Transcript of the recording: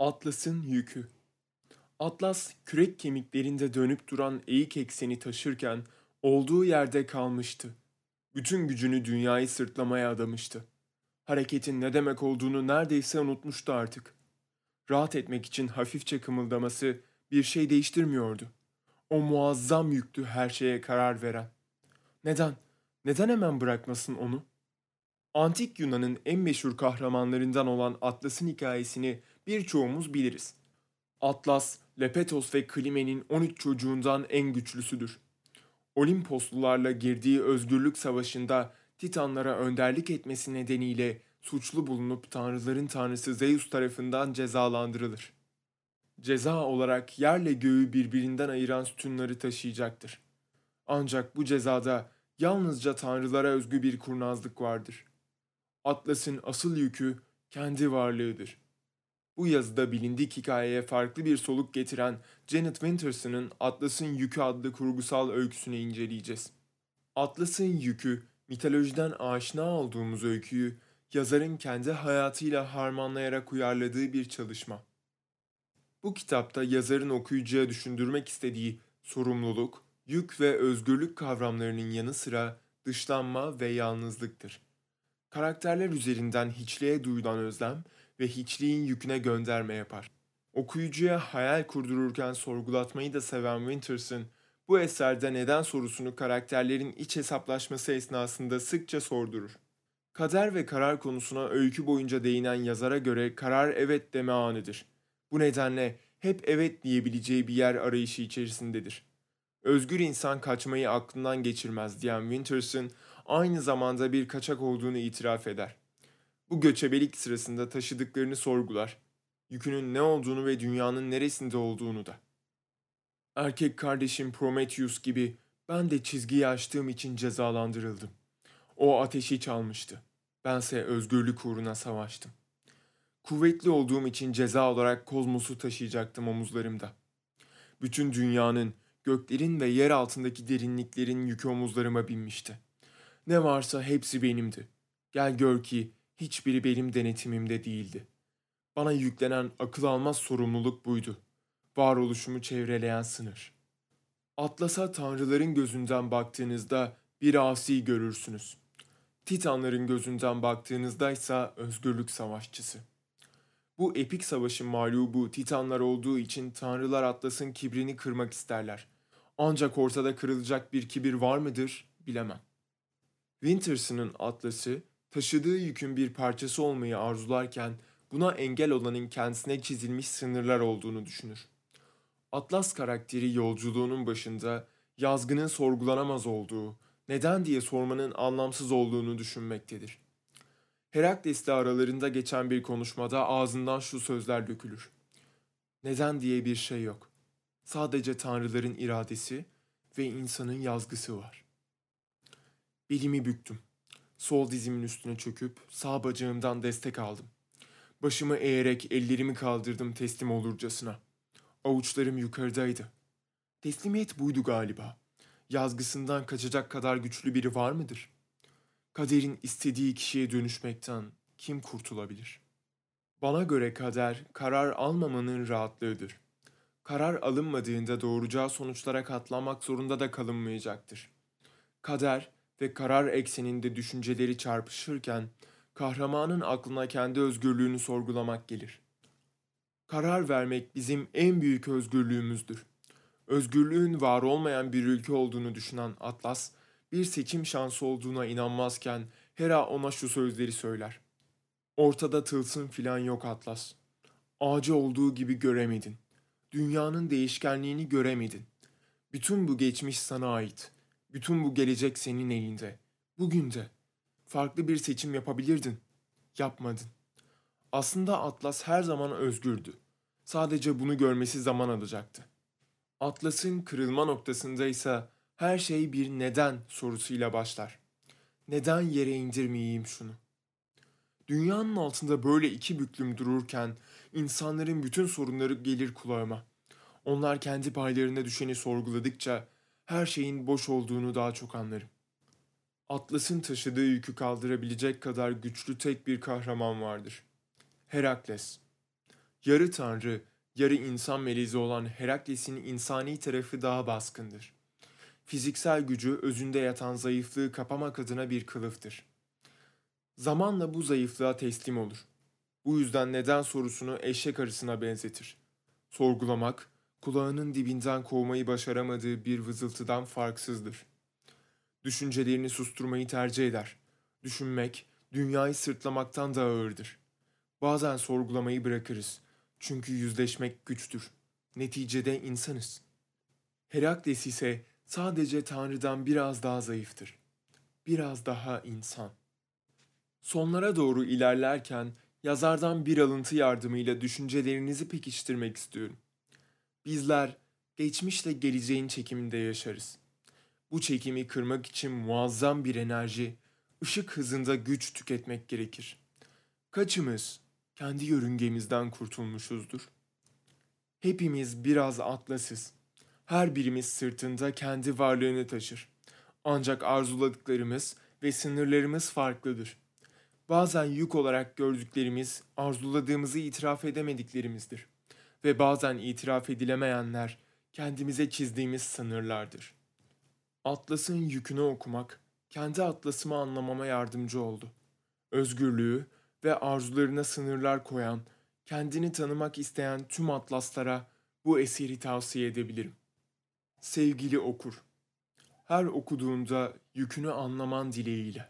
Atlas'ın yükü. Atlas kürek kemiklerinde dönüp duran eğik ekseni taşırken olduğu yerde kalmıştı. Bütün gücünü dünyayı sırtlamaya adamıştı. Hareketin ne demek olduğunu neredeyse unutmuştu artık. Rahat etmek için hafifçe kımıldaması bir şey değiştirmiyordu. O muazzam yüktü her şeye karar veren. Neden? Neden hemen bırakmasın onu? Antik Yunan'ın en meşhur kahramanlarından olan Atlas'ın hikayesini birçoğumuz biliriz. Atlas, Lepetos ve Klime'nin 13 çocuğundan en güçlüsüdür. Olimposlularla girdiği özgürlük savaşında Titanlara önderlik etmesi nedeniyle suçlu bulunup tanrıların tanrısı Zeus tarafından cezalandırılır. Ceza olarak yerle göğü birbirinden ayıran sütunları taşıyacaktır. Ancak bu cezada yalnızca tanrılara özgü bir kurnazlık vardır. Atlas'ın asıl yükü kendi varlığıdır. Bu yazıda bilindik hikayeye farklı bir soluk getiren Janet Winterson'ın Atlas'ın Yükü adlı kurgusal öyküsünü inceleyeceğiz. Atlas'ın Yükü, mitolojiden aşina olduğumuz öyküyü yazarın kendi hayatıyla harmanlayarak uyarladığı bir çalışma. Bu kitapta yazarın okuyucuya düşündürmek istediği sorumluluk, yük ve özgürlük kavramlarının yanı sıra dışlanma ve yalnızlıktır. Karakterler üzerinden hiçliğe duyulan özlem ve hiçliğin yüküne gönderme yapar. Okuyucuya hayal kurdururken sorgulatmayı da seven Winterson, bu eserde neden sorusunu karakterlerin iç hesaplaşması esnasında sıkça sordurur. Kader ve karar konusuna öykü boyunca değinen yazara göre karar evet deme anıdır. Bu nedenle hep evet diyebileceği bir yer arayışı içerisindedir. Özgür insan kaçmayı aklından geçirmez diyen Winterson, aynı zamanda bir kaçak olduğunu itiraf eder. Bu göçebelik sırasında taşıdıklarını sorgular. Yükünün ne olduğunu ve dünyanın neresinde olduğunu da. Erkek kardeşim Prometheus gibi ben de çizgiyi aştığım için cezalandırıldım. O ateşi çalmıştı. Bense özgürlük uğruna savaştım. Kuvvetli olduğum için ceza olarak kozmosu taşıyacaktım omuzlarımda. Bütün dünyanın, göklerin ve yer altındaki derinliklerin yükü omuzlarıma binmişti. Ne varsa hepsi benimdi. Gel gör ki hiçbiri benim denetimimde değildi. Bana yüklenen akıl almaz sorumluluk buydu. Varoluşumu çevreleyen sınır. Atlas'a tanrıların gözünden baktığınızda bir asi görürsünüz. Titanların gözünden baktığınızda ise özgürlük savaşçısı. Bu epik savaşın mağlubu Titanlar olduğu için tanrılar Atlas'ın kibrini kırmak isterler. Ancak ortada kırılacak bir kibir var mıdır bilemem. Winterson'ın Atlas'ı taşıdığı yükün bir parçası olmayı arzularken buna engel olanın kendisine çizilmiş sınırlar olduğunu düşünür. Atlas karakteri yolculuğunun başında yazgının sorgulanamaz olduğu, neden diye sormanın anlamsız olduğunu düşünmektedir. Herakles'le aralarında geçen bir konuşmada ağzından şu sözler dökülür. Neden diye bir şey yok. Sadece tanrıların iradesi ve insanın yazgısı var. Belimi büktüm. Sol dizimin üstüne çöküp sağ bacağımdan destek aldım. Başımı eğerek ellerimi kaldırdım teslim olurcasına. Avuçlarım yukarıdaydı. Teslimiyet buydu galiba. Yazgısından kaçacak kadar güçlü biri var mıdır? Kaderin istediği kişiye dönüşmekten kim kurtulabilir? Bana göre kader, karar almamanın rahatlığıdır. Karar alınmadığında doğuracağı sonuçlara katlanmak zorunda da kalınmayacaktır. Kader, ve karar ekseninde düşünceleri çarpışırken kahramanın aklına kendi özgürlüğünü sorgulamak gelir. Karar vermek bizim en büyük özgürlüğümüzdür. Özgürlüğün var olmayan bir ülke olduğunu düşünen Atlas, bir seçim şansı olduğuna inanmazken Hera ona şu sözleri söyler. Ortada tılsım filan yok Atlas. Ağacı olduğu gibi göremedin. Dünyanın değişkenliğini göremedin. Bütün bu geçmiş sana ait.'' Bütün bu gelecek senin elinde. Bugün de. Farklı bir seçim yapabilirdin. Yapmadın. Aslında Atlas her zaman özgürdü. Sadece bunu görmesi zaman alacaktı. Atlas'ın kırılma noktasında ise her şey bir neden sorusuyla başlar. Neden yere indirmeyeyim şunu? Dünyanın altında böyle iki büklüm dururken insanların bütün sorunları gelir kulağıma. Onlar kendi paylarına düşeni sorguladıkça her şeyin boş olduğunu daha çok anlarım. Atlas'ın taşıdığı yükü kaldırabilecek kadar güçlü tek bir kahraman vardır. Herakles. Yarı tanrı, yarı insan meleği olan Herakles'in insani tarafı daha baskındır. Fiziksel gücü özünde yatan zayıflığı kapamak adına bir kılıftır. Zamanla bu zayıflığa teslim olur. Bu yüzden neden sorusunu eşek arısına benzetir. Sorgulamak, kulağının dibinden kovmayı başaramadığı bir vızıltıdan farksızdır. Düşüncelerini susturmayı tercih eder. Düşünmek, dünyayı sırtlamaktan daha ağırdır. Bazen sorgulamayı bırakırız. Çünkü yüzleşmek güçtür. Neticede insanız. Herakles ise sadece Tanrı'dan biraz daha zayıftır. Biraz daha insan. Sonlara doğru ilerlerken yazardan bir alıntı yardımıyla düşüncelerinizi pekiştirmek istiyorum. Bizler geçmişle geleceğin çekiminde yaşarız. Bu çekimi kırmak için muazzam bir enerji, ışık hızında güç tüketmek gerekir. Kaçımız kendi yörüngemizden kurtulmuşuzdur? Hepimiz biraz atlasız. Her birimiz sırtında kendi varlığını taşır. Ancak arzuladıklarımız ve sınırlarımız farklıdır. Bazen yük olarak gördüklerimiz arzuladığımızı itiraf edemediklerimizdir. Ve bazen itiraf edilemeyenler kendimize çizdiğimiz sınırlardır. Atlas'ın yükünü okumak kendi atlasımı anlamama yardımcı oldu. Özgürlüğü ve arzularına sınırlar koyan, kendini tanımak isteyen tüm atlaslara bu eseri tavsiye edebilirim. Sevgili okur, her okuduğunda yükünü anlaman dileğiyle.